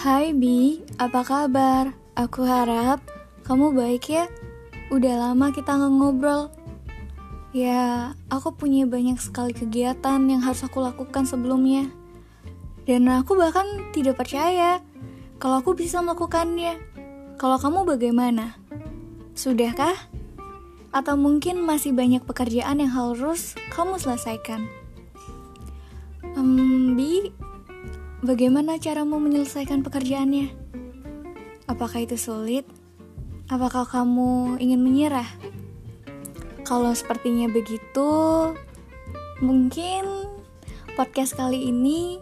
Hai Bi, apa kabar? Aku harap kamu baik ya. Udah lama kita nggak ngobrol. Ya, aku punya banyak sekali kegiatan yang harus aku lakukan sebelumnya. Dan aku bahkan tidak percaya kalau aku bisa melakukannya. Kalau kamu bagaimana? Sudahkah? Atau mungkin masih banyak pekerjaan yang harus kamu selesaikan? Um, Bi, bagaimana caramu menyelesaikan pekerjaannya? Apakah itu sulit? Apakah kamu ingin menyerah? Kalau sepertinya begitu, mungkin podcast kali ini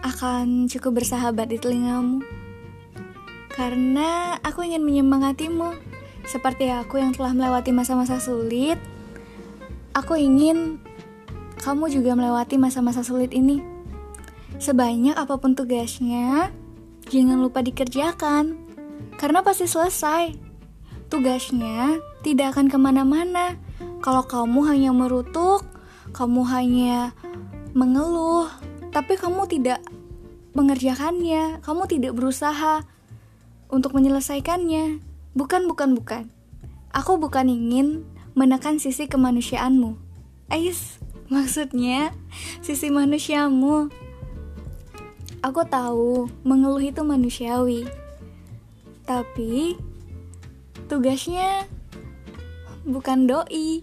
akan cukup bersahabat di telingamu. Karena aku ingin menyemangatimu, seperti aku yang telah melewati masa-masa sulit. Aku ingin kamu juga melewati masa-masa sulit ini. Sebanyak apa pun tugasnya, jangan lupa dikerjakan, karena pasti selesai. Tugasnya tidak akan ke mana-mana. Kalau kamu hanya merutuk, kamu hanya mengeluh, tapi kamu tidak mengerjakannya, kamu tidak berusaha untuk menyelesaikannya. Bukan, bukan, bukan. Aku bukan ingin menekan sisi kemanusiaanmu. Ais, maksudnya sisi manusiamu. Aku tahu mengeluh itu manusiawi. Tapi tugasnya bukan doi.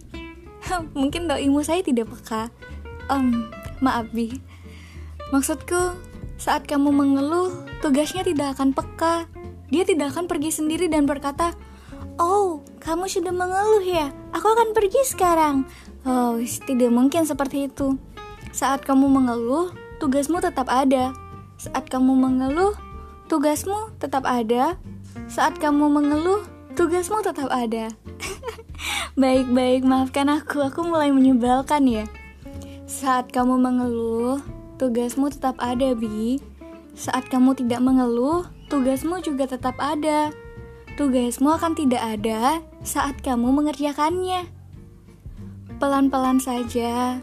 Mungkin doimu saya tidak peka. Um, maaf Bi. Maksudku, saat kamu mengeluh, tugasnya tidak akan peka. Dia tidak akan pergi sendiri dan berkata, "Oh, kamu sudah mengeluh ya? Aku akan pergi sekarang." Oh, tidak mungkin seperti itu. Saat kamu mengeluh, tugasmu tetap ada. Saat kamu mengeluh, tugasmu tetap ada. Saat kamu mengeluh, tugasmu tetap ada. Baik-baik, maafkan aku, aku mulai menyebalkan ya. Saat kamu mengeluh, tugasmu tetap ada, Bi. Saat kamu tidak mengeluh, tugasmu juga tetap ada. Tugasmu akan tidak ada saat kamu mengerjakannya. Pelan-pelan saja.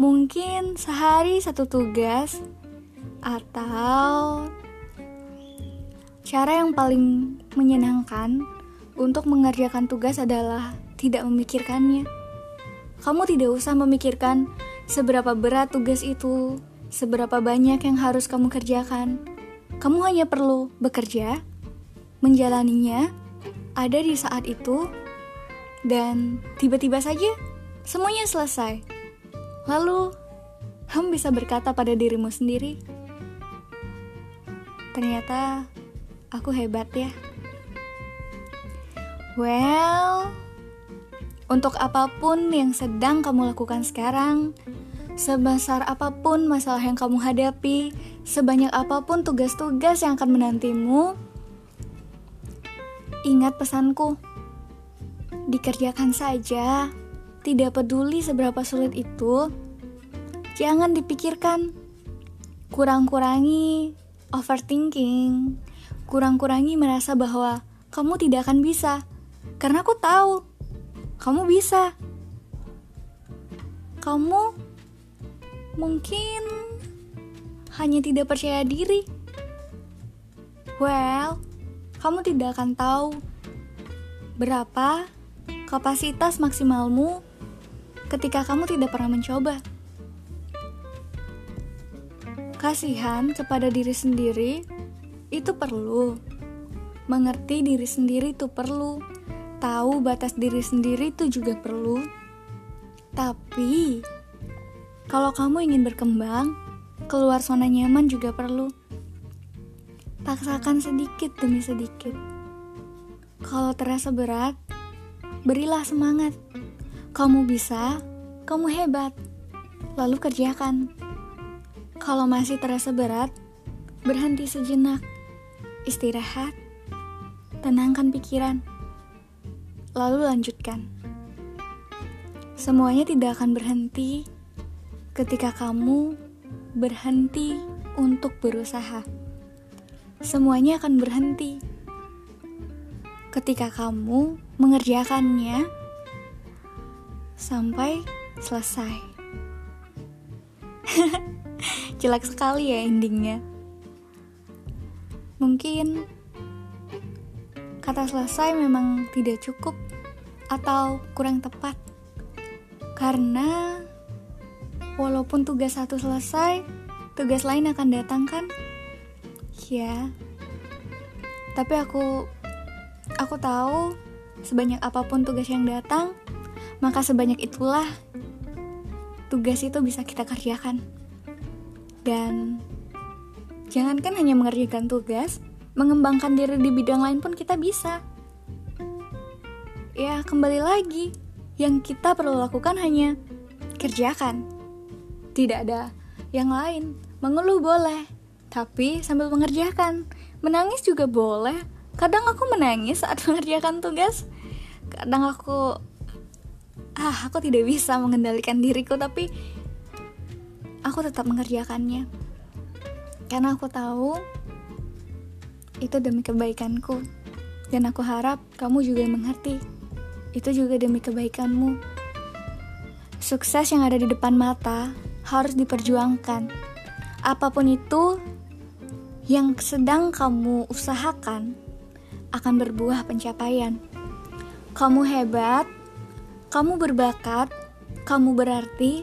Mungkin sehari satu tugas atau cara yang paling menyenangkan untuk mengerjakan tugas adalah tidak memikirkannya. Kamu tidak usah memikirkan seberapa berat tugas itu, seberapa banyak yang harus kamu kerjakan. Kamu hanya perlu bekerja, menjalaninya, ada di saat itu, dan tiba-tiba saja semuanya selesai. Lalu, kamu bisa berkata pada dirimu sendiri, "Ternyata aku hebat ya." Well, untuk apa pun yang sedang kamu lakukan sekarang, sebesar apa pun masalah yang kamu hadapi, sebanyak apa pun tugas-tugas yang akan menantimu, ingat pesanku. Dikerjakan saja, tidak peduli seberapa sulit itu. Jangan dipikirkan. Kurang-kurangi overthinking. Kurang-kurangi merasa bahwa kamu tidak akan bisa karena aku tahu kamu bisa. Kamu mungkin hanya tidak percaya diri. Well, kamu tidak akan tahu berapa kapasitas maksimalmu ketika kamu tidak pernah mencoba. Kasihan kepada diri sendiri itu perlu. Mengerti diri sendiri itu perlu tahu batas diri sendiri itu juga perlu. Tapi, kalau kamu ingin berkembang, keluar zona nyaman juga perlu. Paksakan sedikit demi sedikit. Kalau terasa berat, berilah semangat. Kamu bisa, kamu hebat. Lalu kerjakan. Kalau masih terasa berat, berhenti sejenak. Istirahat, tenangkan pikiran lalu lanjutkan. Semuanya tidak akan berhenti ketika kamu berhenti untuk berusaha. Semuanya akan berhenti ketika kamu mengerjakannya sampai selesai. Jelek sekali ya endingnya. Mungkin kata selesai memang tidak cukup atau kurang tepat. Karena walaupun tugas satu selesai, tugas lain akan datang kan? Ya. Tapi aku aku tahu sebanyak apa pun tugas yang datang, maka sebanyak itulah tugas itu bisa kita kerjakan. Dan jangankan hanya mengerjakan tugas, mengembangkan diri di bidang lain pun kita bisa. Ya, kembali lagi, yang kita perlu lakukan hanya kerjakan. Tidak ada yang lain. Mengeluh boleh, tapi sambil mengerjakan. Menangis juga boleh. Kadang aku menangis saat mengerjakan tugas. Kadang aku ah aku tidak bisa mengendalikan diriku tapi aku tetap mengerjakannya. Karena aku tahu itu demi kebaikanku. Dan aku harap kamu juga mengerti. Itu juga demi kebaikanmu. Sukses yang ada di depan mata harus diperjuangkan. Apa pun itu yang sedang kamu usahakan akan berbuah pencapaian. Kamu hebat kamu berbakat, kamu berarti,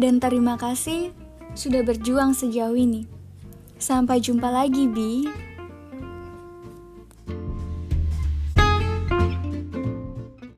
dan terima kasih sudah berjuang sejauh ini. Sampai jumpa lagi, Bi.